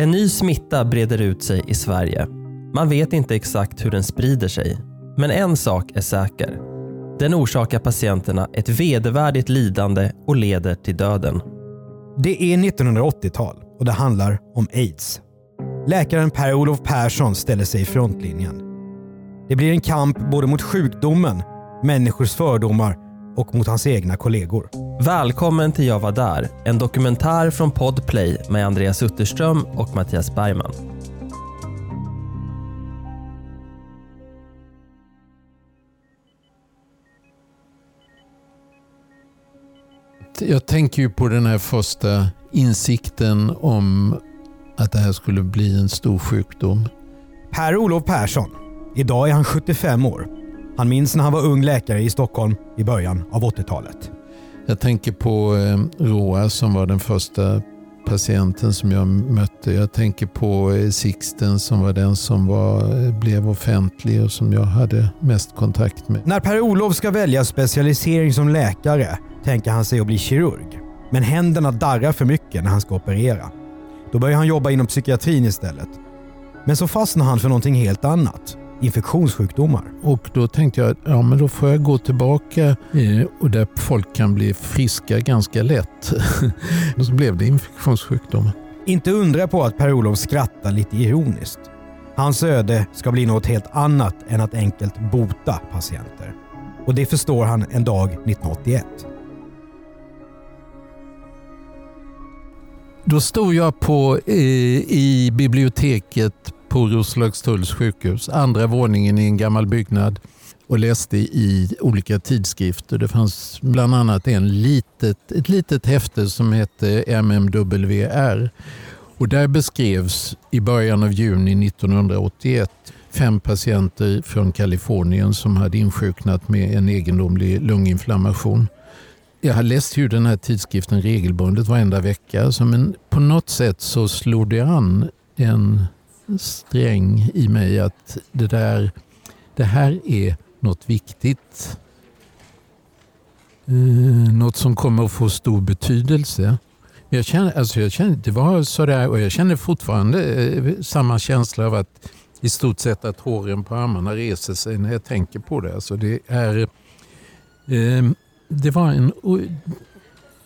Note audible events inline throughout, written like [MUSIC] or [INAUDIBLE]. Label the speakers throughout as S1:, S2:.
S1: En ny smitta breder ut sig i Sverige. Man vet inte exakt hur den sprider sig. Men en sak är säker. Den orsakar patienterna ett vedervärdigt lidande och leder till döden.
S2: Det är 1980-tal och det handlar om aids. Läkaren Per-Olof Persson ställer sig i frontlinjen. Det blir en kamp både mot sjukdomen, människors fördomar och mot hans egna kollegor.
S1: Välkommen till Jag var där, en dokumentär från Podplay med Andreas Utterström och Mattias Bergman.
S3: Jag tänker ju på den här första insikten om att det här skulle bli en stor sjukdom.
S2: Per-Olof Persson. Idag är han 75 år. Han minns när han var ung läkare i Stockholm i början av 80-talet.
S3: Jag tänker på eh, Roa som var den första patienten som jag mötte. Jag tänker på eh, Sixten som var den som var, eh, blev offentlig och som jag hade mest kontakt med.
S2: När Per-Olof ska välja specialisering som läkare tänker han sig att bli kirurg. Men händerna darrar för mycket när han ska operera. Då börjar han jobba inom psykiatrin istället. Men så fastnar han för någonting helt annat. Infektionssjukdomar.
S3: Och då tänkte jag att ja, men då får jag gå tillbaka eh, och där folk kan bli friska ganska lätt. [LAUGHS] och så blev det infektionssjukdomar.
S2: Inte undra på att Per-Olof skrattar lite ironiskt. Hans öde ska bli något helt annat än att enkelt bota patienter. Och det förstår han en dag 1981.
S3: Då stod jag på, eh, i biblioteket på Roslagstulls sjukhus, andra våningen i en gammal byggnad och läste i olika tidskrifter. Det fanns bland annat en litet, ett litet häfte som hette MMWR. Och där beskrevs i början av juni 1981 fem patienter från Kalifornien som hade insjuknat med en egendomlig lunginflammation. Jag har läst ju den här tidskriften regelbundet varenda vecka. Men på något sätt så slog det an en sträng i mig att det, där, det här är något viktigt. Eh, något som kommer att få stor betydelse. Jag känner, alltså jag känner, det var sådär och jag känner fortfarande eh, samma känsla av att i stort sett att håren på armarna reser sig när jag tänker på det. Alltså det är eh, det var en...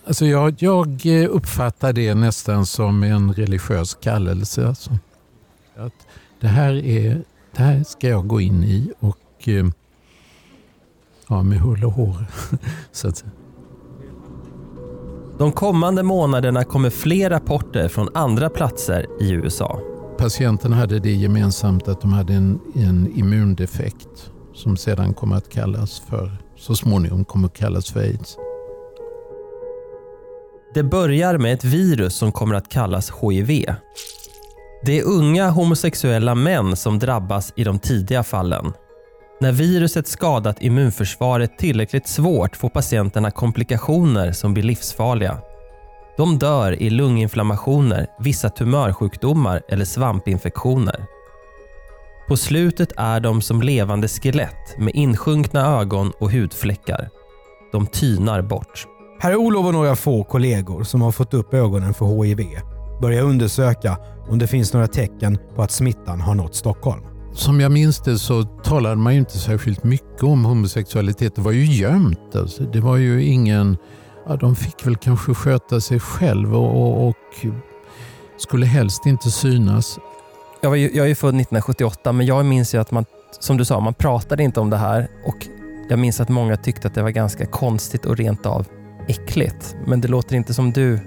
S3: Alltså jag, jag eh, uppfattar det nästan som en religiös kallelse. Alltså. Att det, här är, det här ska jag gå in i och eh, ja, med hull och hår. [LAUGHS] Så att,
S1: De kommande månaderna kommer fler rapporter från andra platser i USA.
S3: Patienterna hade det gemensamt att de hade en, en immundefekt som sedan kommer att kallas för, så småningom kommer att kallas för aids.
S1: Det börjar med ett virus som kommer att kallas HIV. Det är unga homosexuella män som drabbas i de tidiga fallen. När viruset skadat immunförsvaret tillräckligt svårt får patienterna komplikationer som blir livsfarliga. De dör i lunginflammationer, vissa tumörsjukdomar eller svampinfektioner. På slutet är de som levande skelett med insjunkna ögon och hudfläckar. De tynar bort.
S2: Per-Olof och några få kollegor som har fått upp ögonen för HIV börjar undersöka om det finns några tecken på att smittan har nått Stockholm.
S3: Som jag minns det så talade man ju inte särskilt mycket om homosexualitet. Det var ju gömt. Alltså. Det var ju ingen... Ja, de fick väl kanske sköta sig själv och, och, och skulle helst inte synas.
S1: Jag, var ju, jag är född 1978 men jag minns ju att man, som du sa, man pratade inte om det här och jag minns att många tyckte att det var ganska konstigt och rent av äckligt. Men det låter inte som du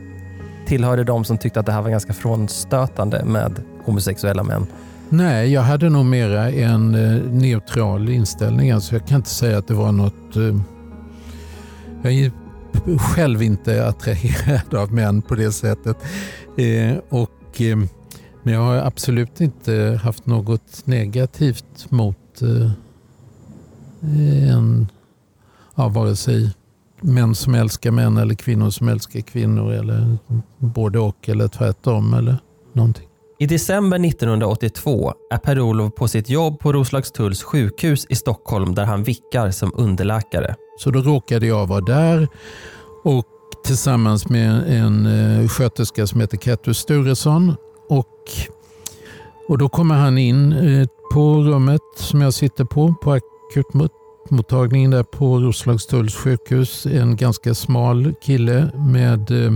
S1: tillhörde de som tyckte att det här var ganska frånstötande med homosexuella män.
S3: Nej, jag hade nog mera en eh, neutral inställning. Alltså jag kan inte säga att det var något... Eh, jag är själv inte attraherad av män på det sättet. Eh, och Men jag har absolut inte haft något negativt mot en, ja, vare sig män som älskar män eller kvinnor som älskar kvinnor eller både och eller tvärtom eller någonting.
S1: I december 1982 är Per-Olof på sitt jobb på Roslagstulls sjukhus i Stockholm där han vickar som underläkare.
S3: Så då råkade jag vara där och tillsammans med en eh, sköterska som heter Kettu Sturesson. Och, och då kommer han in eh, på rummet som jag sitter på, på akutmottagningen där på Roslagstulls sjukhus. En ganska smal kille med eh,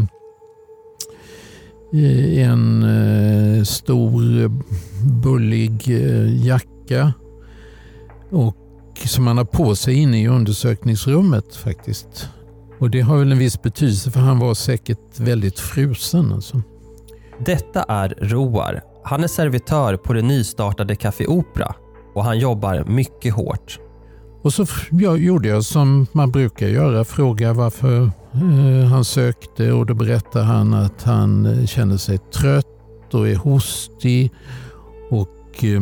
S3: en eh, stor eh, bullig jacka och som han har på sig inne i undersökningsrummet faktiskt. Och Det har väl en viss betydelse för han var säkert väldigt frusen. Alltså.
S1: Detta är Roar. Han är servitör på det nystartade Café Opera och han jobbar mycket hårt.
S3: Och så jag, gjorde jag som man brukar göra, fråga varför eh, han sökte och då berättade han att han kände känner sig trött och är hostig och eh,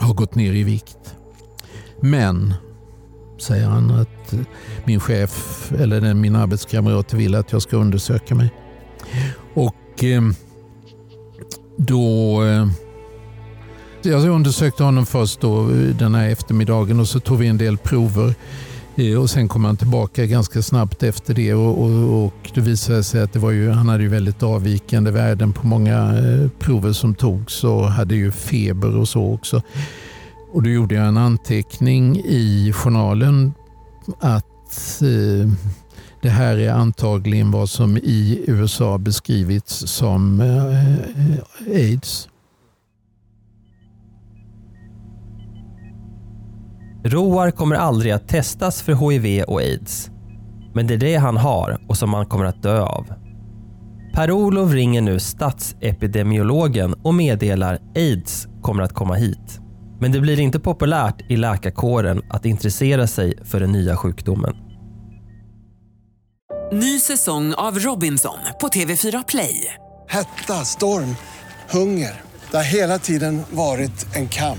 S3: har gått ner i vikt. Men, säger han, att eh, min chef eller den, min arbetskamrat vill att jag ska undersöka mig. Och eh, då eh, jag undersökte honom först då, den här eftermiddagen och så tog vi en del prover. Eh, och Sen kom han tillbaka ganska snabbt efter det och, och, och det visade sig att det var ju, han hade ju väldigt avvikande värden på många eh, prover som togs och hade ju feber och så också. Och Då gjorde jag en anteckning i journalen att eh, det här är antagligen vad som i USA beskrivits som eh, eh aids.
S1: Roar kommer aldrig att testas för HIV och aids. Men det är det han har och som han kommer att dö av. Per-Olof ringer nu statsepidemiologen och meddelar aids kommer att komma hit. Men det blir inte populärt i läkarkåren att intressera sig för den nya sjukdomen.
S4: Ny säsong av Robinson på TV4 Play.
S5: Hetta, storm, hunger. Det har hela tiden varit en kamp.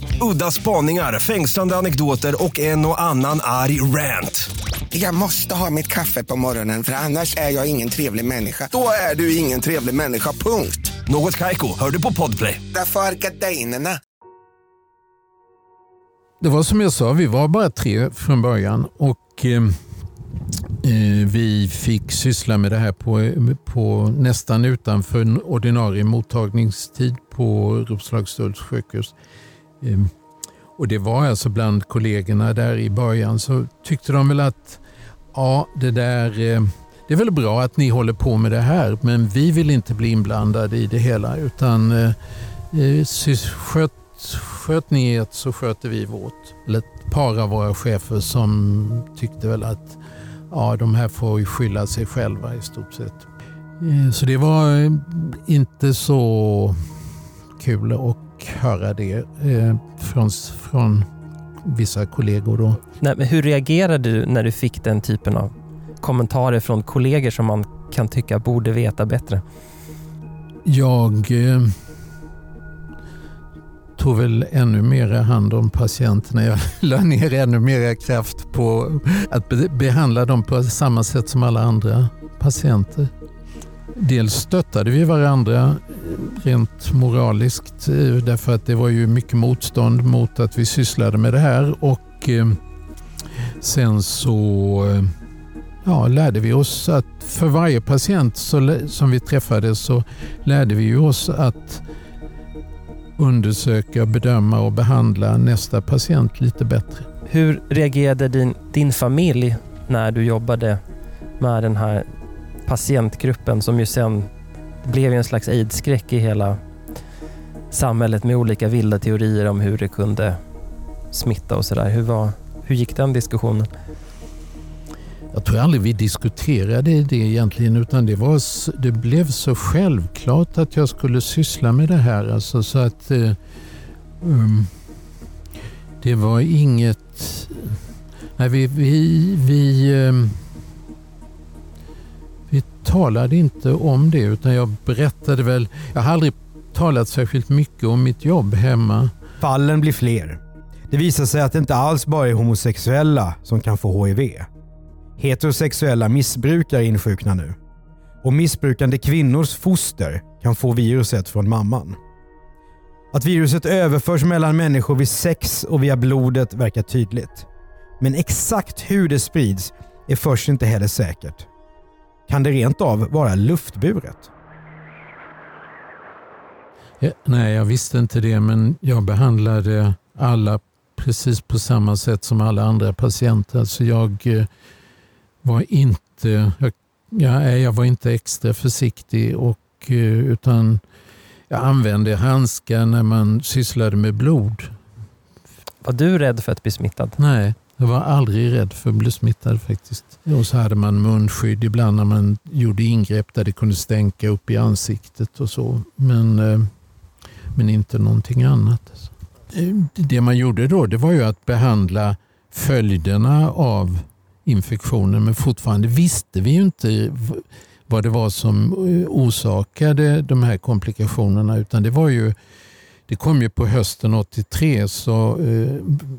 S6: Udda spaningar, fängslande anekdoter och en och annan arg rant.
S7: Jag måste ha mitt kaffe på morgonen för annars är jag ingen trevlig människa. Då är du ingen trevlig människa, punkt.
S6: Något Kaiko, hör du på podplay.
S7: Därför är gardinerna.
S3: Det var som jag sa, vi var bara tre från början och eh, eh, vi fick syssla med det här på, på nästan utanför en ordinarie mottagningstid på Roslagstulls sjukhus. Ehm, och det var alltså bland kollegorna där i början så tyckte de väl att ja, det där ehm, det är väl bra att ni håller på med det här men vi vill inte bli inblandade i det hela utan eh, eh sköt, sköt ni ert så sköter vi vårt. Eller ett par av våra chefer som tyckte väl att ja, de här får ju skylla sig själva i stort sett. Eh, Så det var eh, inte så kul att höra det eh, från, från vissa kollegor. Då.
S1: Nej, men hur reagerade du när du fick den typen av kommentarer från kollegor som man kan tycka borde veta bättre?
S3: Jag eh, tog väl ännu mer hand om patienterna. Jag [LAUGHS] la ner ännu mer kraft på att be behandla dem på samma sätt som alla andra patienter. Dels stöttade vi varandra rent moraliskt eh, därför att det var ju mycket motstånd mot att vi sysslade med det här och eh, sen så eh, ja, lärde vi oss att för varje patient som vi träffade så lärde vi oss att undersöka, bedöma och behandla nästa patient lite bättre.
S1: Hur reagerade din, din familj när du jobbade med den här patientgruppen som ju sen blev en slags aids-skräck i hela samhället med olika vilda teorier om hur det kunde smitta och sådär. Hur, var- hur gick den diskussionen?
S3: Jag tror aldrig vi diskuterade det egentligen utan det, var, det blev så självklart att jag skulle syssla med det här. Alltså, så att eh, um, Det var inget... Nej, vi, vi, vi, ehm, vi talade inte om det utan jag berättade väl... Jag har aldrig talat särskilt mycket om mitt jobb hemma.
S2: Fallen blir fler. Det visar sig att det inte alls bara är homosexuella som kan få HIV. Heterosexuella missbrukare insjuknar nu. Och missbrukande kvinnors foster kan få viruset från mamman. Att viruset överförs mellan människor vid sex och via blodet verkar tydligt. Men exakt hur det sprids är först inte heller säkert. Kan det rent av vara luftburet?
S3: Nej, jag visste inte det men jag behandlade alla precis på samma sätt som alla andra patienter. Så jag eh, var inte, jag, ja, nej, jag var inte extra försiktig och, eh, utan jag använde handskar när man sysslade med blod.
S1: Var du rädd för att bli smittad?
S3: Nej, jag var aldrig rädd för att bli smittad faktiskt. Och så hade man munskydd ibland när man gjorde ingrepp där det kunde stänka upp i ansiktet och så. Men, eh, men inte någonting annat. Eh, det man gjorde då det var ju att behandla följderna av infektionen men fortfarande visste vi ju inte vad det var som eh, orsakade de här komplikationerna utan det var ju det kom ju på hösten 83 så, eh,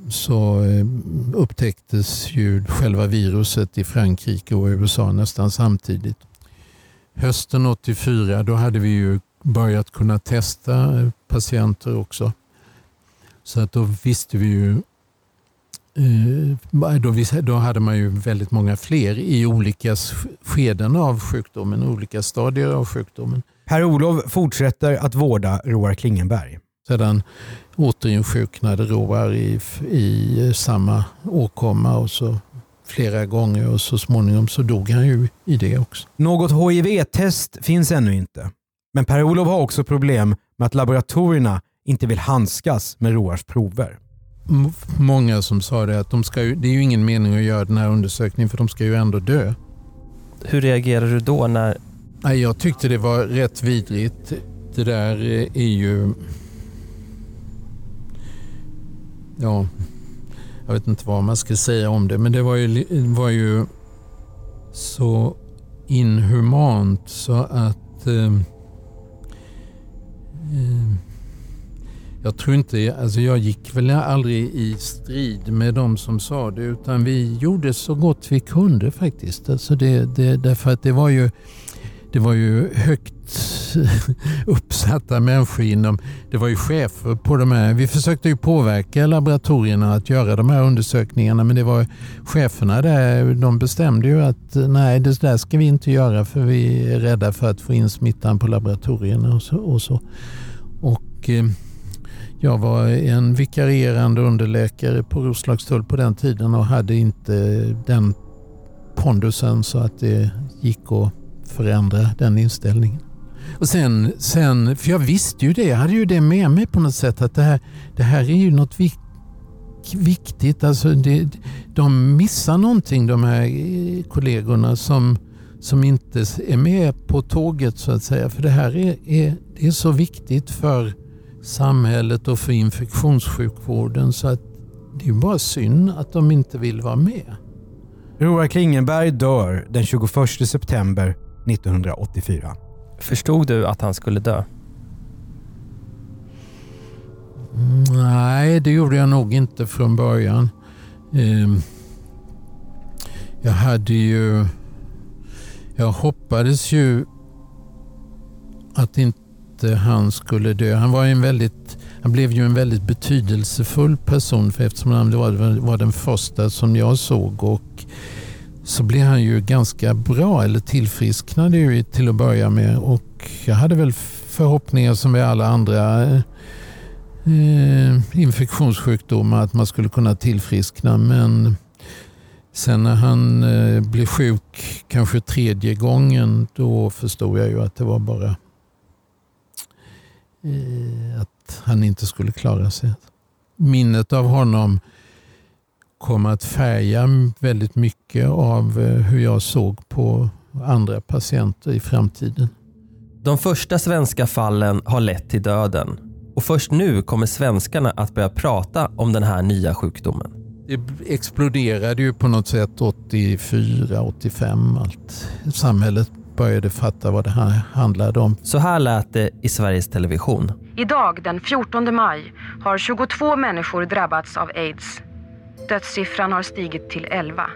S3: så eh, upptäcktes ju själva viruset i Frankrike och USA nästan samtidigt. Hösten 84 då hade vi ju börjat kunna testa eh, patienter också. Så att då visste vi ju då, hade man ju väldigt många fler i olika skeden av sjukdomen, olika stadier av sjukdomen.
S2: Per-Olof fortsätter att vårda Roar Klingenberg.
S3: Sedan återinsjuknade Roar i, i samma åkomma och så flera gånger och så småningom så dog han ju i det också.
S2: Något HIV-test finns ännu inte. Men Per-Olof har också problem med att laboratorierna inte vill handskas med Roars prover.
S3: Många som sa det att de ska ju, det är ju ingen mening att göra den här undersökningen för de ska ju ändå dö.
S1: Hur reagerar du då när...
S3: Jag tyckte det var rätt vidrigt. Det där är ju... Ja, jag vet inte vad man ska säga om det, men det var ju, var ju så inhumant så att... Eh, eh, jag tror inte, alltså jag gick väl aldrig i strid med de som sa det utan vi gjorde så gott vi kunde faktiskt. Alltså det, det, därför att det var ju det var ju högt [LAUGHS] uppsatta människor inom, det var ju chefer på de här, vi försökte ju påverka laboratorierna att göra de här undersökningarna men det var cheferna där, de bestämde ju att nej det där ska vi inte göra för vi är rädda för att få in smittan på laboratorierna och så. Och, så. och eh, jag var en vikarierande underläkare på Roslagstull på den tiden och hade inte den pondusen så att det gick att förändra den inställningen. Och sen, sen, för jag visste ju det, jag hade ju det med mig på något sätt att det här, det här är ju något vik, viktigt. Alltså det, de missar någonting de här eh, kollegorna som, som inte är med på tåget så att säga. För det här är, är, det är så viktigt för samhället och för infektionssjukvården så att det är bara synd att de inte vill vara med.
S2: Roar Klingenberg dör den 21 september 1984.
S1: Förstod du att han skulle dö?
S3: Nej, det gjorde jag nog inte från början. Ehm, Jag hade ju... Jag hoppades ju att inte han skulle dö. Han, var ju en väldigt, han blev ju en väldigt betydelsefull person för eftersom han var, var den första som jag såg. och så blev han ju ganska bra, eller tillfrisknade ju till att börja med. Och jag hade väl förhoppningar som med alla andra eh, infektionssjukdomar att man skulle kunna tillfriskna. Men sen när han eh, blev sjuk kanske tredje gången då förstod jag ju att det var bara eh, att att han inte skulle klara sig. Minnet av honom kom att färga väldigt mycket av eh, hur jag såg på andra patienter i framtiden.
S1: De första svenska fallen har lett till döden och först nu kommer svenskarna att börja prata om den här nya sjukdomen.
S3: Det exploderade ju på något sätt 84, 85. Allt. Samhället började fatta vad det här handlade om.
S1: Så här lät det i Sveriges Television.
S8: Idag den 14 maj har 22 människor drabbats av aids. Dödssiffran har stigit till 11.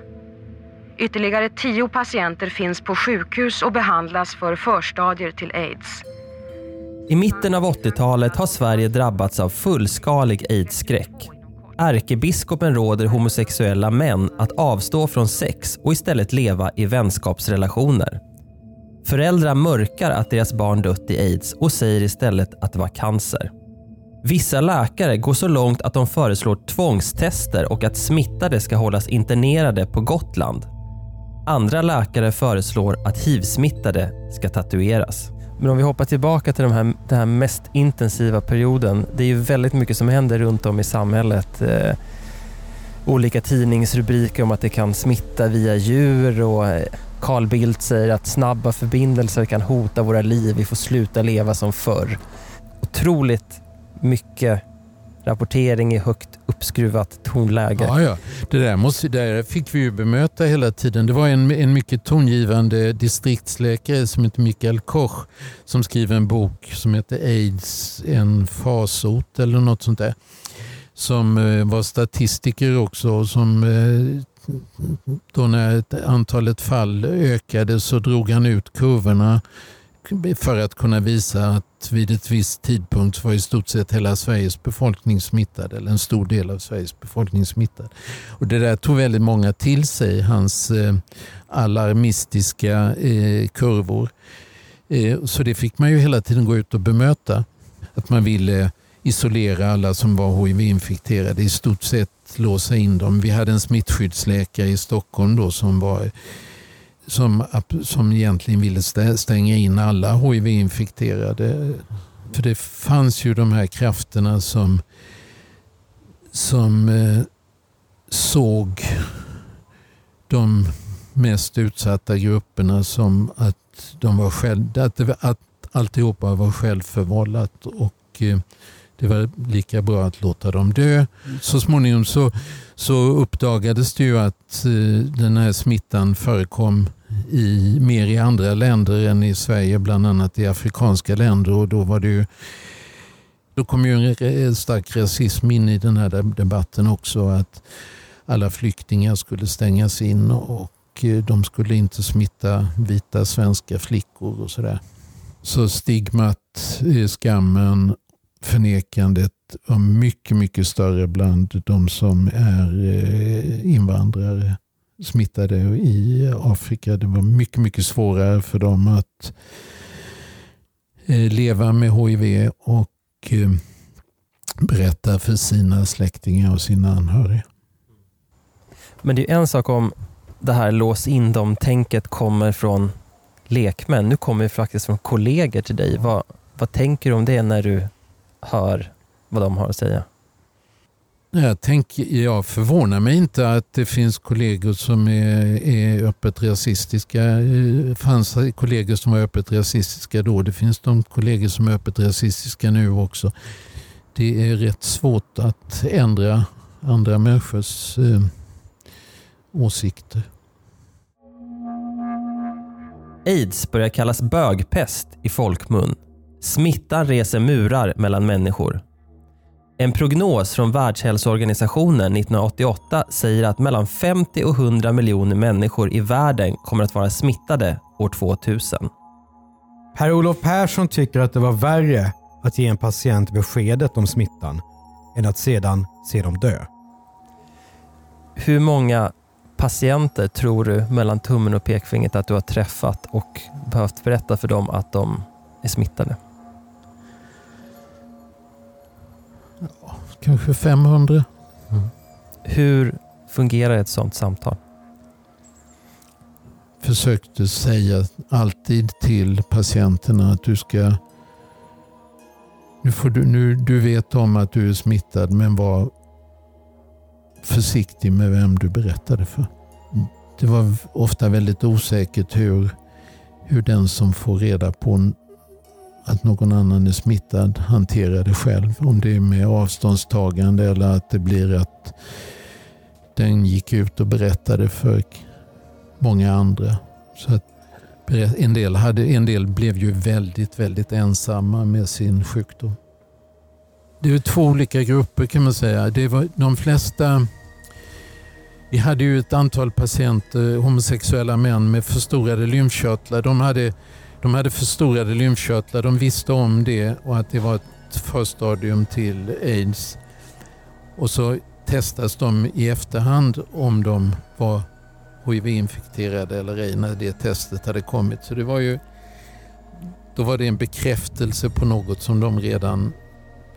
S8: Ytterligare 10 patienter finns på sjukhus och behandlas för förstadier till aids.
S1: I mitten av 80-talet har Sverige drabbats av fullskalig aids-skräck. Ärkebiskopen råder homosexuella män att avstå från sex och istället leva i vänskapsrelationer. Föräldrar mörkar att deras barn dött i aids och säger istället att det var cancer. Vissa läkare går så långt att de föreslår tvångstester och att smittade ska hållas internerade på Gotland. Andra läkare föreslår att hivsmittade ska tatueras. Men om vi hoppar tillbaka till de här, den här mest intensiva perioden. Det är ju väldigt mycket som händer runt om i samhället. Eh, olika tidningsrubriker om att det kan smitta via djur och eh, Carl Bildt säger att snabba förbindelser kan hota våra liv. Vi får sluta leva som förr. Otroligt mycket rapportering i högt uppskruvat tonläge.
S3: Ja, ja. Det där, måste, det där fick vi ju bemöta hela tiden. Det var en, en mycket tongivande distriktsläkare som heter Mikael Koch som skriver en bok som heter Aids, en fasot eller något sånt där. Som eh, var statistiker också och som eh, då när antalet fall ökade så drog han ut kurvorna för att kunna visa att vid ett visst tidpunkt var i stort sett hela Sveriges befolkning smittad eller en stor del av Sveriges befolkning smittad. Och det där tog väldigt många till sig, hans eh, alarmistiska eh, kurvor. Eh, så det fick man ju hela tiden gå ut och bemöta. Att man ville isolera alla som var hiv-infekterade, i stort sett låsa in dem. Vi hade en smittskyddsläkare i Stockholm då som var som, som egentligen ville stänga in alla hiv-infekterade. För det fanns ju de här krafterna som, som eh, såg de mest utsatta grupperna som att, de var själv, att, det, att alltihopa var självförvållat och eh, det var lika bra att låta dem dö. Så småningom så, så uppdagades det ju att eh, den här smittan förekom i, mer i andra länder än i Sverige, bland annat i afrikanska länder. Och då var det ju då kom ju en stark rasism in i den här debatten också. Att alla flyktingar skulle stängas in och eh, de skulle inte smitta vita svenska flickor och sådär. Så stigmat, eh, skammen, förnekandet var mycket, mycket större bland de som är eh, invandrare smittade i Afrika. Det var mycket, mycket svårare för dem att eh, leva med HIV och eh, berätta för sina släktingar och sina anhöriga.
S1: Men det är en sak om det här lås in dem-tänket kommer från lekmän. Nu kommer det faktiskt från kollegor till dig. Vad, vad tänker du om det när du hör vad de har att säga?
S3: Jag, tänker, jag förvånar mig inte att det finns kollegor som är, är öppet rasistiska. Eh, det fanns kollegor som var öppet rasistiska då. Det finns de kollegor som är öppet rasistiska nu också. Det är rätt svårt att ändra andra människors eh, åsikter.
S1: Aids börjar kallas bögpest i folkmun. Smittan reser murar mellan människor. En prognos från Världshälsoorganisationen 1988 säger att mellan 50 och 100 miljoner människor i världen kommer att vara smittade år 2000.
S2: Per-Olof Persson tycker att det var värre att ge en patient beskedet om smittan än att sedan se dem dö.
S1: Hur många patienter tror du mellan tummen och pekfingret att du har träffat och behövt berätta för dem att de är smittade?
S3: Kanske 500.
S1: Mm. Hur fungerar ett sådant samtal?
S3: nu, får du, nu du vet om att du är smittad men var försiktig med vem du berättade för. Det var ofta väldigt osäkert hur, hur den som får reda på att någon annan är smittad hanterar det själv. Om det är med avståndstagande eller att det blir att den gick ut och berättade för många andra. Så att en, del hade, en del blev ju väldigt, väldigt ensamma med sin sjukdom. Det är två olika grupper kan man säga. Det var de flesta vi hade ju ett antal patienter, homosexuella män med förstorade lymfkörtlar. De hade, de hade förstorade lymfkörtlar, de visste om det och att det var ett förstadium till aids. Och så testas de i efterhand om de var HIV-infekterade eller ej när det testet hade kommit. Så det var ju, då var det en bekräftelse på något som de redan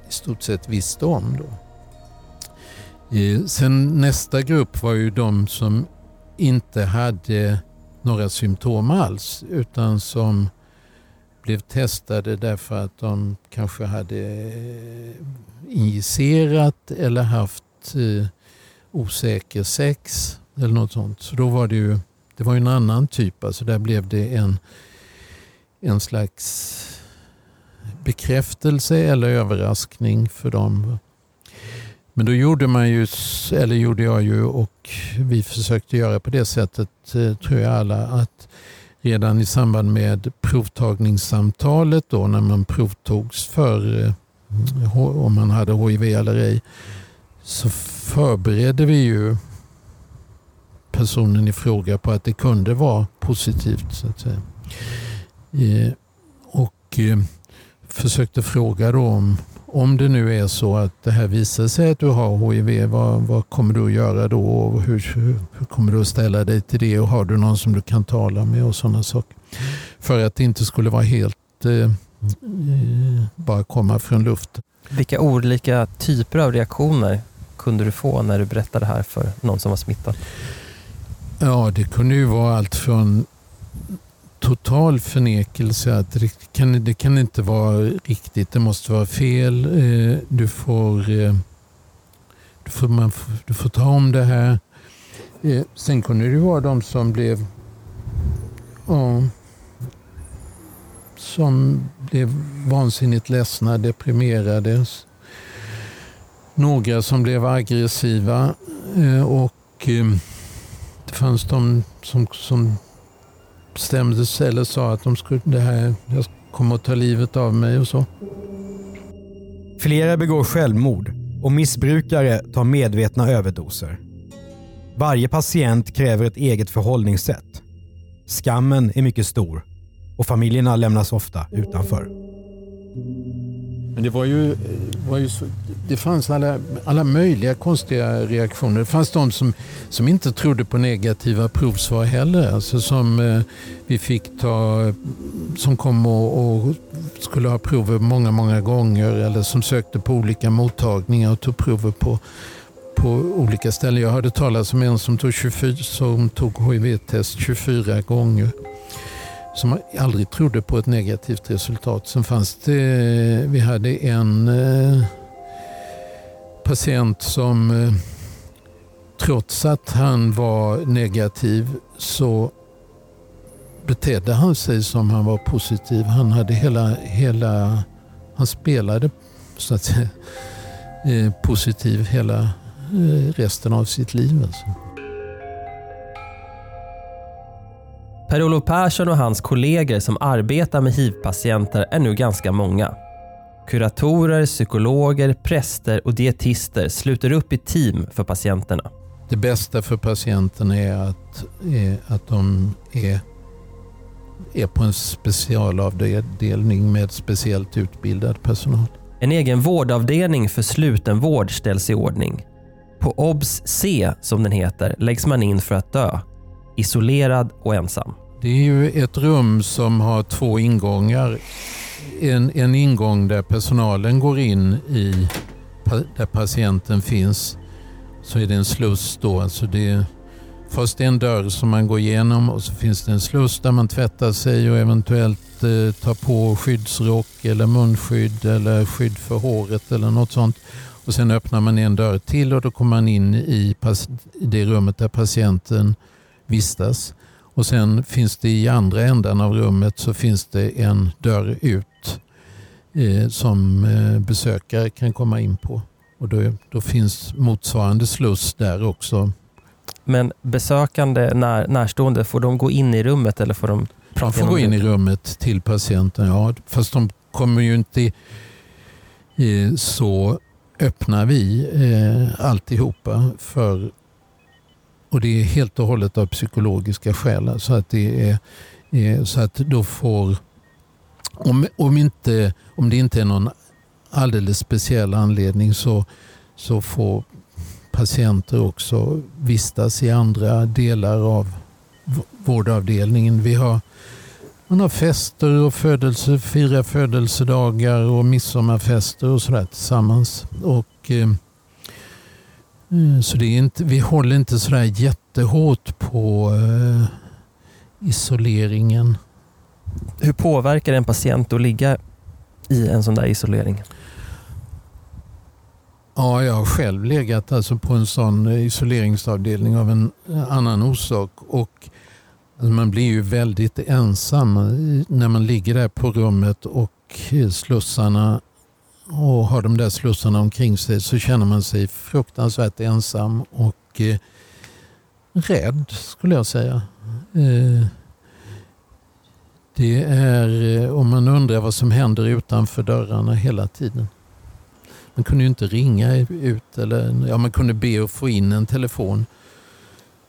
S3: i stort sett visste om. Då. Eh, sen nästa grupp var ju de som inte hade några symptom alls utan som blev testade därför att de kanske hade eh, injicerat eller haft eh, osäker sex eller något sånt. Så då var det ju det var en annan typ. Alltså där blev det en, en slags bekräftelse eller överraskning för dem. Men då gjorde man ju, eller gjorde jag ju och vi försökte göra på det sättet, eh, tror jag alla, att redan i samband med provtagningssamtalet då när man provtogs för eh, om man hade HIV eller ej, så förberedde vi ju personen i fråga på att det kunde vara positivt. så att säga. Eh, och försökte fråga då om om det nu är så att det här visar sig att du har HIV, vad, vad kommer du att göra då? Och hur, hur, kommer du att ställa dig till det? Och har du någon som du kan tala med och sådana saker? För att det inte skulle vara helt eh, eh bara komma från luften.
S1: Vilka olika typer av reaktioner kunde du få när du berättade det här för någon som var smittad?
S3: Ja, det kunde ju vara allt från total förnekelse att det kan, det kan inte vara riktigt, det måste vara fel. Eh, du får, eh, du får, man, du får ta om det här. Eh, sen kunde det vara de som blev ja, som blev vansinnigt ledsna, deprimerade. Några som blev aggressiva och det fanns de som, som bestämde sig eller sa att de skulle, det här, jag kommer att ta livet av mig och så.
S2: Flera begår självmord och missbrukare tar medvetna överdoser. Varje patient kräver ett eget förhållningssätt. Skammen är mycket stor och familjerna lämnas ofta utanför.
S3: Men det var ju, var ju så, det fanns alla, alla möjliga konstiga reaktioner. Det fanns de som, som inte trodde på negativa provsvar heller. Alltså som eh, vi fick ta, som kom och, och, skulle ha prover många, många gånger eller som sökte på olika mottagningar och tog prover på, på olika ställen. Jag hörde talas om en som tog, 24, som tog HIV-test 24 gånger som aldrig trodde på ett negativt resultat. Sen fanns det, vi hade en eh, patient som eh, trots att han var negativ så betedde han sig som han var positiv. Han hade hela, hela han spelade så att säga, eh, positiv hela eh, resten av sitt liv. Alltså.
S1: Per-Olof Persson och hans kollegor som arbetar med hiv-patienter är nu ganska många. Kuratorer, psykologer, präster och dietister sluter upp i team för patienterna.
S3: Det bästa för patienterna är att, är att de är, är på en specialavdelning med speciellt utbildad personal.
S1: En egen vårdavdelning för slutenvård ställs i ordning. På OBS C, som den heter, läggs man in för att dö isolerad och ensam.
S3: Det är ju ett rum som har två ingångar. En, en ingång där personalen går in i, där patienten finns. Så är det en sluss då. Alltså det, först en dörr som man går igenom och så finns det en sluss där man tvättar sig och eventuellt eh, tar på skyddsrock eller munskydd eller skydd för håret eller något sånt. Och Sen öppnar man en dörr till och då kommer man in i, i det rummet där patienten vistas. Och Sen finns det i andra änden av rummet så finns det en dörr ut som eh, besökare kan komma in på. Och då, då finns motsvarande sluss där också.
S1: Men besökande när, närstående, får de gå in i rummet eller får de prata
S3: De får gå in i rummet till patienten, ja. Fast de kommer ju inte eh, så öppnar vi eh, alltihopa för och det är helt och hållet av psykologiska skäl. Så att det är, är så att då får om, om, inte, om det inte är någon alldeles speciell anledning så, så får patienter också vistas i andra delar av vårdavdelningen. Vi har, man har fester och födelse, firar födelsedagar och midsommarfester och sådär tillsammans. Och, eh, eh, så det är inte, vi håller inte sådär jättehårt på eh, isoleringen.
S1: Hur påverkar en patient att ligga i en sån där isolering?
S3: Ja, jag har själv legat alltså på en sån isoleringsavdelning av en annan orsak. Och alltså man blir ju väldigt ensam när man ligger där på rummet och slussarna och har de där slussarna omkring sig så känner man sig fruktansvärt ensam och eh, rädd skulle jag säga. Eh, det är eh, om man undrar vad som händer utanför dörrarna hela tiden. Man kunde ju inte ringa ut eller ja, man kunde be att få in en telefon.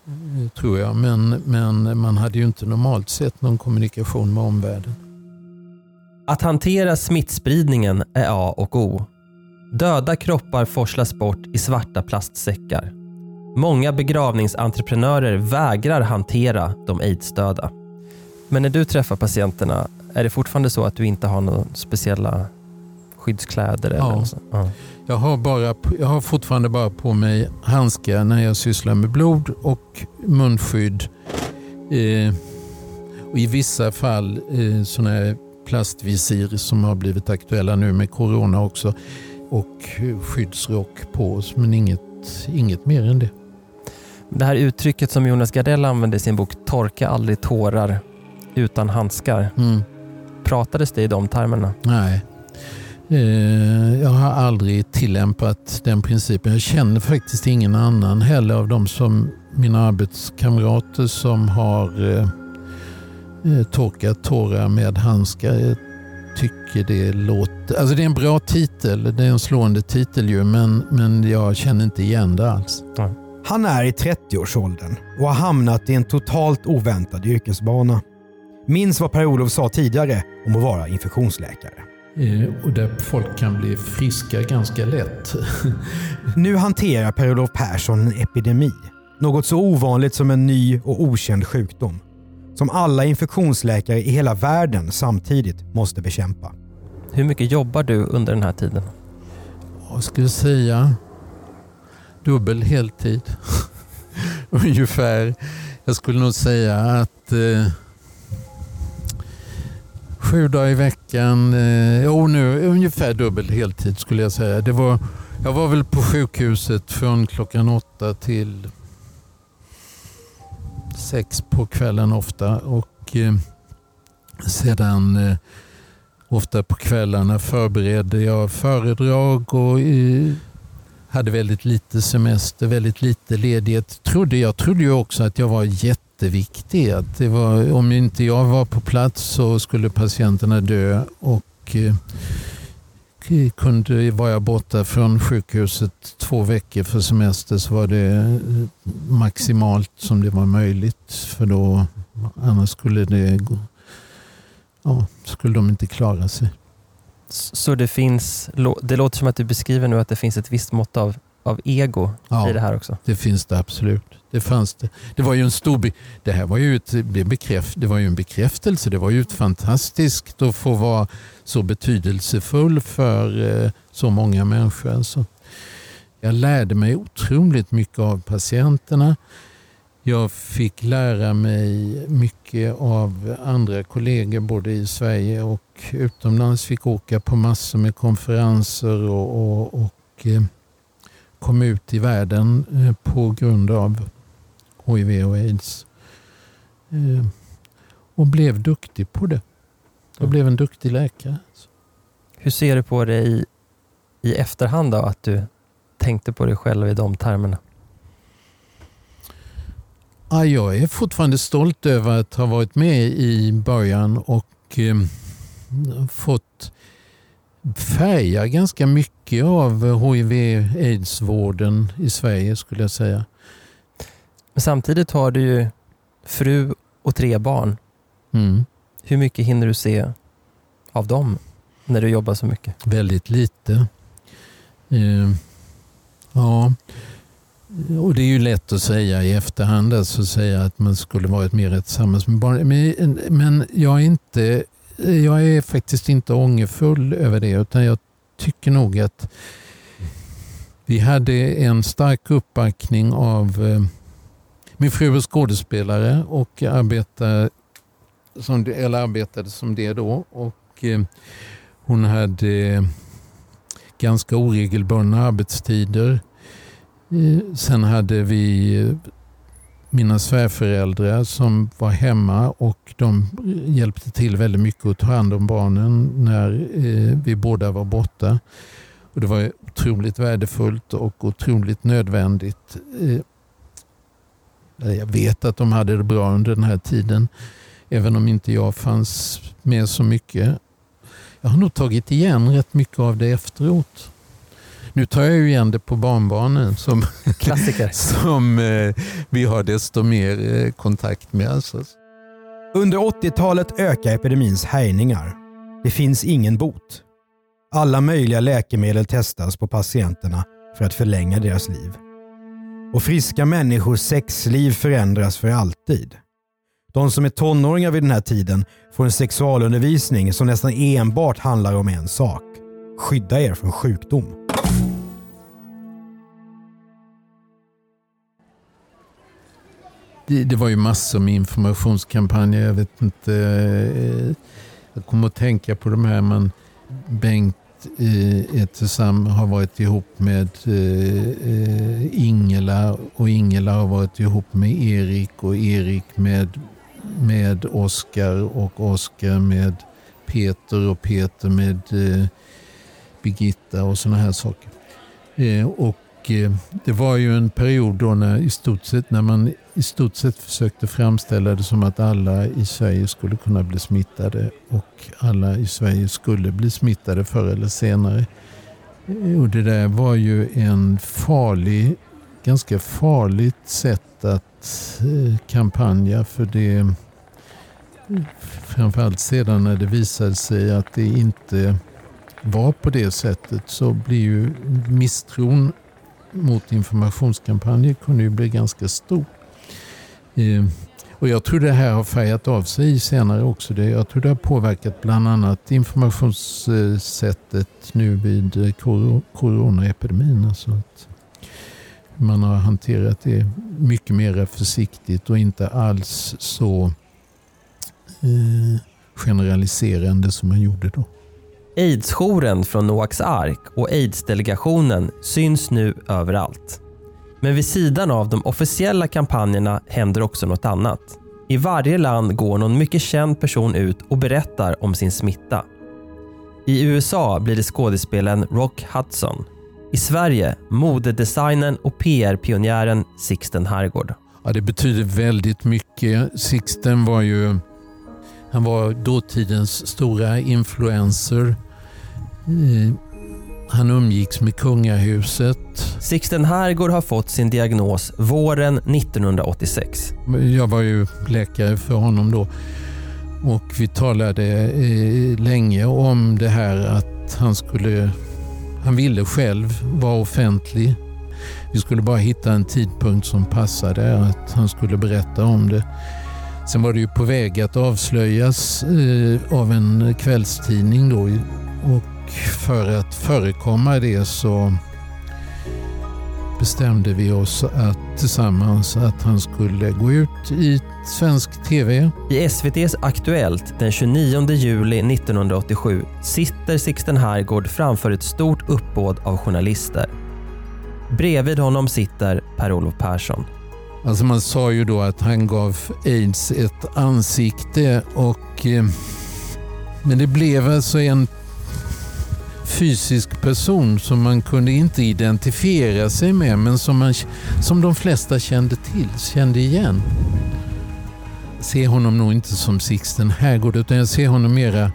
S3: Eh, tror jag. Men, men man hade ju inte normalt sett någon kommunikation med omvärlden.
S1: Att hantera smittspridningen är A och O. Döda kroppar forslas bort i svarta plastsäckar. Många begravningsentreprenörer vägrar hantera de aidsdöda. Men när du träffar patienterna, är det fortfarande så att du inte har några speciella skyddskläder?
S3: Ja.
S1: Eller så? ja.
S3: Jag, har bara, jag har fortfarande bara på mig handskar när jag sysslar med blod och munskydd. Eh, och I vissa fall eh, sådana här plastvisir som har blivit aktuella nu med corona också. Och skyddsrock på oss, men inget, inget mer än det.
S1: Det här uttrycket som Jonas Gardell använde i sin bok Torka aldrig tårar utan handskar.
S3: Mm.
S1: Pratades det i de termerna?
S3: Nej. Eh, jag har aldrig tillämpat den principen. Jag känner faktiskt ingen annan heller av de som mina arbetskamrater som har eh, eh, torkat tårar med handskar. Jag tycker det låter... Alltså det är en bra titel. Det är en slående titel ju men, men jag känner inte igen det alls.
S2: Han är i 30-årsåldern och har hamnat i en totalt oväntad yrkesbana. Minns vad Per-Olof sa tidigare om att vara infektionsläkare.
S3: Eh, och där folk kan bli friska ganska lätt. [LAUGHS]
S2: nu hanterar Per-Olof Persson en epidemi. Något så ovanligt som en ny och okänd sjukdom. Som alla infektionsläkare i hela världen samtidigt måste bekämpa.
S1: Hur mycket jobbar du under den här tiden?
S3: Jag säga? Dubbel heltid. [LAUGHS] Ungefär. Jag skulle nog säga att eh, Sju dagar i veckan. Eh, jo, nu ungefär dubbel heltid skulle jag säga. Det var, jag var väl på sjukhuset från klockan åtta till sex på kvällen ofta. Och eh, sedan eh, ofta på kvällarna förberedde jag föredrag och hade väldigt lite semester, väldigt lite ledighet. Trodde, jag trodde ju också att jag var jätte jätteviktig. Att det var, om inte jag var på plats så skulle patienterna dö. och eh, kunde, Var jag borta från sjukhuset två veckor för semester så var det eh, maximalt som det var möjligt. För då, annars skulle, det, ja, skulle de inte klara sig.
S1: Så det finns, det låter som att du beskriver nu att det finns ett visst mått av, av ego
S3: ja,
S1: i det här också?
S3: det finns det absolut. Det fanns det. Det var ju en stor... Det här var ju, ett, bekräft, det var ju en bekräftelse. Det var ju ett fantastiskt att få vara så betydelsefull för eh, så många människor. Så jag lärde mig otroligt mycket av patienterna. Jag fick lära mig mycket av andra kollegor både i Sverige och utomlands. Fick åka på massor med konferenser och, och, och eh, kom ut i världen eh, på grund av HIV och aids. Eh, och blev duktig på det. Jag blev en duktig läkare.
S1: Hur ser du på det i, i efterhand då, att du tänkte på dig själv i de termerna?
S3: Ja, jag är fortfarande stolt över att ha varit med i början och eh, fått färga ganska mycket av hiv-aids-vården i Sverige skulle jag säga.
S1: Men samtidigt har du ju fru och tre barn.
S3: Mm.
S1: Hur mycket hinner du se av dem när du jobbar så mycket?
S3: Väldigt lite. Eh, ja, och det är ju lätt att säga i efterhand, alltså säga att man skulle varit mer tillsammans med barn. Men, men jag, är inte, jag är faktiskt inte ångerfull över det, utan jag tycker nog att vi hade en stark uppbackning av eh, min fru är skådespelare och arbetade som, eller arbetade som det då. Och eh, hon hade ganska oregelbundna arbetstider. Eh, sen hade vi eh, mina svärföräldrar som var hemma och de hjälpte till väldigt mycket att ta hand om barnen när eh, vi båda var borta. Och Det var otroligt värdefullt och otroligt nödvändigt. Eh, jag vet att de hade det bra under den här tiden. Även om inte jag fanns med så mycket. Jag har nog tagit igen rätt mycket av det efteråt. Nu tar jag ju igen det på barnbarnen som,
S1: Klassiker. [LAUGHS]
S3: som eh, vi har desto mer eh, kontakt med. Alltså.
S2: Under 80-talet ökar epidemins härjningar. Det finns ingen bot. Alla möjliga läkemedel testas på patienterna för att förlänga deras liv. Och friska människors sexliv förändras för alltid. De som är tonåringar vid den här tiden får en sexualundervisning som nästan enbart handlar om en sak. Skydda er från sjukdom.
S3: Det, det var ju massor med informationskampanjer. Jag vet inte. Eh, jag kommer att tänka på de här. Man, Bengt eh, har varit ihop med eh, eh, Ingela och Ingela har varit ihop med Erik och Erik med, med Oskar och Oskar med Peter och Peter med eh, Birgitta och sådana här saker. Eh, och eh, det var ju en period då när, i stort sett, när man i stort sett försökte framställa det som att alla i Sverige skulle kunna bli smittade och alla i Sverige skulle bli smittade förr eller senare. Och det där var ju en farlig, ganska farligt sätt att eh, kampanja för det framförallt sedan när det visade sig att det inte var på det sättet så blir ju misstron mot informationskampanjer kunde ju bli ganska stor. Ehm, och jag tror det här har färgat av sig senare också. Jag tror det har påverkat bland annat informationssättet nu vid eh, coronaepidemin. Alltså att man har hanterat det mycket mer försiktigt och inte alls så eh, generaliserande som man gjorde då.
S1: Aidsjouren från Noaks ark och Aidsdelegationen syns nu överallt. Men vid sidan av de officiella kampanjerna händer också något annat. I varje land går någon mycket känd person ut och berättar om sin smitta. I USA blir det skådespelaren Rock Hudson. I Sverige modedesignern och PR-pionjären Sixten Herrgård.
S3: Ja, det betyder väldigt mycket. Sixten var ju han var dåtidens stora influencer. Eh, han umgicks med kungahuset.
S1: Sixten Herrgård har fått sin diagnos våren 1986.
S3: Jag var ju läkare för honom då. Och vi talade eh, länge om det här att han skulle... Han ville själv vara offentlig. Vi skulle bara hitta en tidpunkt som passade att han skulle berätta om det. Sen var det ju på väg att avslöjas eh, av en kvällstidning då. Och för att förekomma det så bestämde vi oss att, tillsammans att han skulle gå ut i svensk TV.
S1: I SVTs Aktuellt den 29 juli 1987 sitter Sixten Herrgård framför ett stort uppbåd av journalister. Bredvid honom sitter Per-Olof Persson.
S3: Alltså man sa ju då att han gav aids ett ansikte och eh, men det blev alltså en fysisk person som man kunde inte identifiera sig med men som, man, som de flesta kände till, kände igen. Jag ser honom nog inte som Sixten Herrgård utan jag ser honom mera,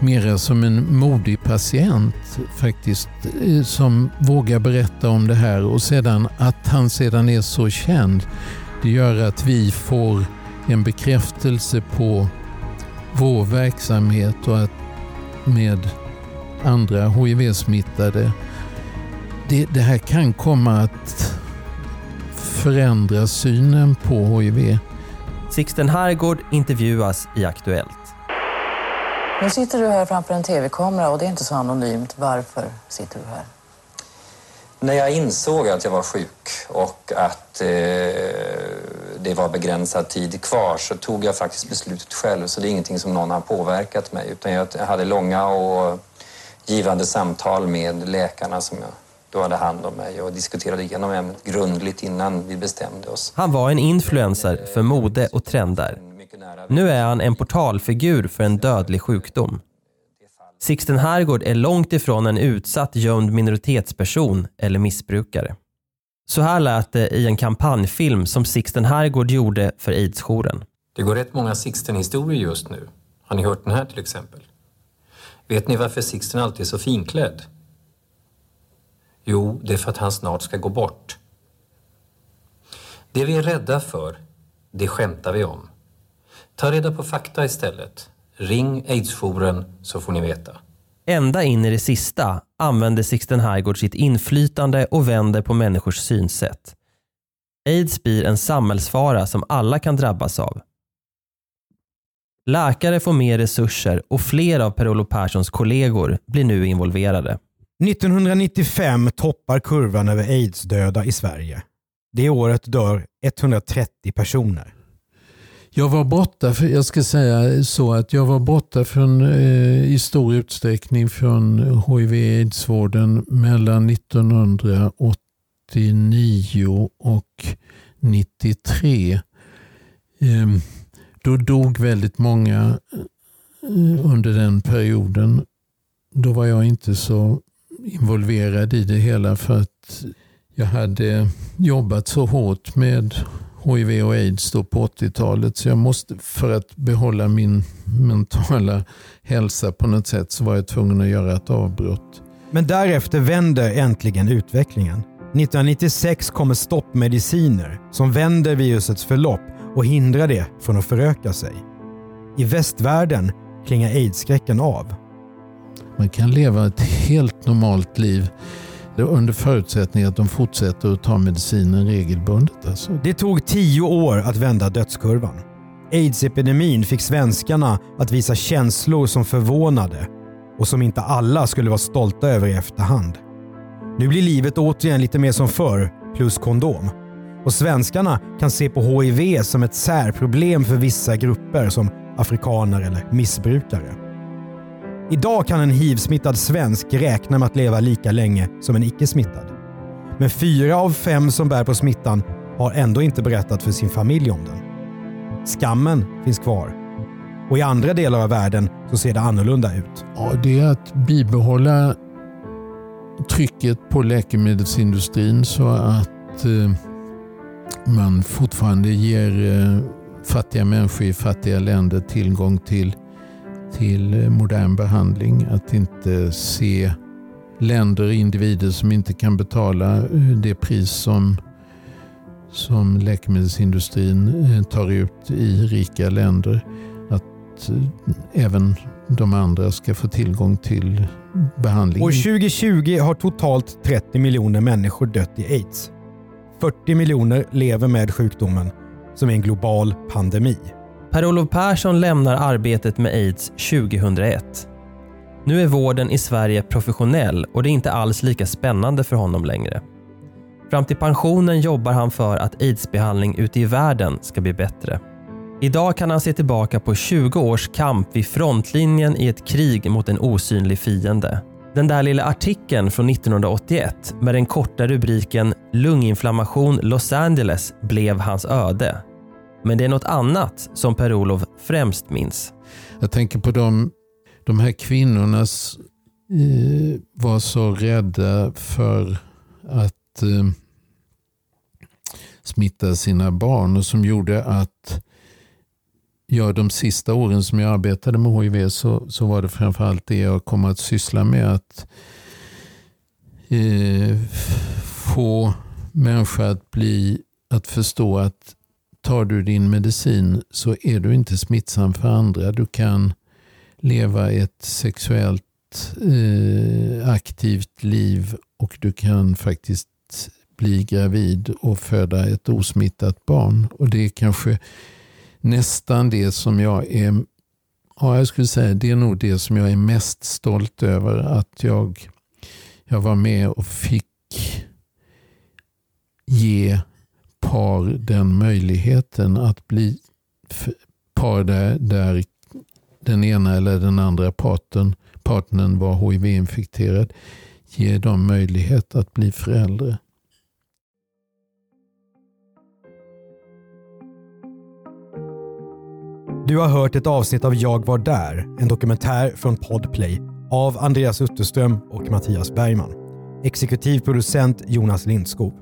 S3: mera som en modig patient faktiskt eh, som vågar berätta om det här och sedan att han sedan är så känd det gör att vi får en bekräftelse på vår verksamhet och att med andra HIV-smittade. Det, det här kan komma att förändra synen på HIV.
S1: Sixten Herrgård intervjuas i Aktuellt.
S9: Nu sitter du här framför en tv-kamera och det är inte så anonymt. Varför sitter du här?
S10: När jag insåg att jag var sjuk och att eh, det var begränsad tid kvar så tog jag faktiskt beslutet själv. Så det är ingenting som någon har påverkat mig utan jag hade långa och givande samtal med läkarna som jag då hade hand om mig och diskuterade igenom ämnet grundligt innan vi bestämde oss.
S1: Han var en influencer för mode och trender. Nu är han en portalfigur för en dödlig sjukdom. Sixten Herrgård är långt ifrån en utsatt gömd minoritetsperson eller missbrukare. Så här lät det i en kampanjfilm som Sixten Herrgård gjorde för aidsjouren.
S10: Det går rätt många Sixten-historier just nu. Har ni hört den här till exempel? Vet ni varför Sixten alltid är så finklädd? Jo, det är för att han snart ska gå bort. Det vi är rädda för, det skämtar vi om. Ta reda på fakta istället. Ring aidsjouren så får ni veta.
S1: Ända in i det sista använder Sixten Heigård sitt inflytande och vänder på människors synsätt. Aids blir en samhällsfara som alla kan drabbas av. Läkare får mer resurser och fler av Per-Olof Perssons kollegor blir nu involverade.
S2: 1995 toppar kurvan över aids-döda i Sverige. Det året dör 130 personer.
S3: Jag var borta, för, jag ska säga så att jag var borta från, eh, i stor utsträckning från hiv-aids-vården mellan 1989 och 93. Eh, då dog väldigt många eh, under den perioden. Då var jag inte så involverad i det hela för att jag hade jobbat så hårt med HIV och aids då på 80-talet. Så jag måste, för att behålla min mentala hälsa på något sätt så var jag tvungen att göra ett avbrott.
S2: Men därefter vänder äntligen utvecklingen. 1996 kommer stoppmediciner som vänder virusets förlopp och hindrar det från att föröka sig. I västvärlden klingar aids-skräcken av.
S3: Man kan leva ett helt normalt liv under förutsättning att de fortsätter att ta medicinen regelbundet. Alltså.
S2: Det tog tio år att vända dödskurvan. Aids-epidemin fick svenskarna att visa känslor som förvånade och som inte alla skulle vara stolta över i efterhand. Nu blir livet återigen lite mer som förr, plus kondom. Och svenskarna kan se på HIV som ett särproblem för vissa grupper som afrikaner eller missbrukare. Idag kan en hiv-smittad svensk räkna med att leva lika länge som en icke-smittad. Men fyra av fem som bär på smittan har ändå inte berättat för sin familj om den. Skammen finns kvar. Och i andra delar av världen så ser det annorlunda ut.
S3: Ja, det är att bibehålla trycket på läkemedelsindustrin så att eh, man fortfarande ger eh, fattiga människor i fattiga länder tillgång till, till eh, modern behandling. Att inte se länder och individer som inte kan betala eh, det pris som, som läkemedelsindustrin tar ut i rika länder. Att även de andra ska få tillgång till behandling.
S2: År 2020 har totalt 30 miljoner människor dött i aids. 40 miljoner lever med sjukdomen som är en global pandemi.
S1: Per-Olof Persson lämnar arbetet med aids 2001. Nu är vården i Sverige professionell och det är inte alls lika spännande för honom längre. Fram till pensionen jobbar han för att aidsbehandling ute i världen ska bli bättre. Idag kan han se tillbaka på 20 års kamp vid frontlinjen i ett krig mot en osynlig fiende. Den där lilla artikeln från 1981 med den korta rubriken “Lunginflammation Los Angeles blev hans öde”. Men det är något annat som Per-Olof främst minns.
S3: Jag tänker på de, de här kvinnorna som eh, var så rädda för att eh, smitta sina barn och som gjorde att ja, de sista åren som jag arbetade med HIV så, så var det framförallt det jag kom att syssla med. Att eh, få människor att, bli, att förstå att tar du din medicin så är du inte smittsam för andra. Du kan leva ett sexuellt eh, aktivt liv och du kan faktiskt bli gravid och föda ett osmittat barn. Och det är kanske nästan det som jag är Ja, jag skulle säga det är nog det som jag är mest stolt över. Att jag, jag var med och fick ge par den möjligheten att bli par där, där den ena eller den andra parten, partnern var HIV-infekterad. Ge dem möjlighet att bli föräldrar.
S2: Du har hört ett avsnitt av Jag var där, en dokumentär från Podplay av Andreas Utterström och Mattias Bergman. Exekutiv producent Jonas Lindskog.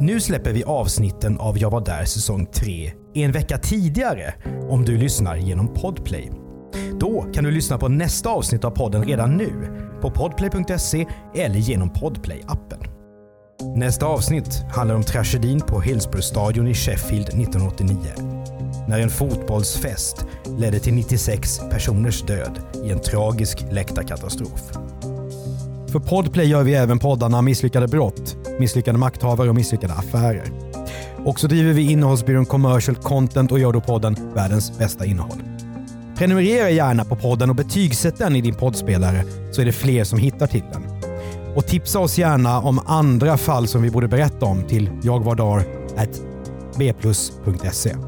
S2: Nu släpper vi avsnitten av Jag var där säsong 3 en vecka tidigare om du lyssnar genom Podplay. Då kan du lyssna på nästa avsnitt av podden redan nu på podplay.se eller genom Podplay-appen. Nästa avsnitt handlar om tragedin på Hillsborough-stadion i Sheffield 1989 när en fotbollsfest ledde till 96 personers död i en tragisk läktarkatastrof. För Podplay gör vi även poddarna Misslyckade brott, Misslyckade makthavare och Misslyckade affärer. Och så driver vi innehållsbyrån Commercial Content och gör då podden Världens bästa innehåll. Prenumerera gärna på podden och betygsätt den i din poddspelare så är det fler som hittar till den. Och tipsa oss gärna om andra fall som vi borde berätta om till jagvardar.bplus.se.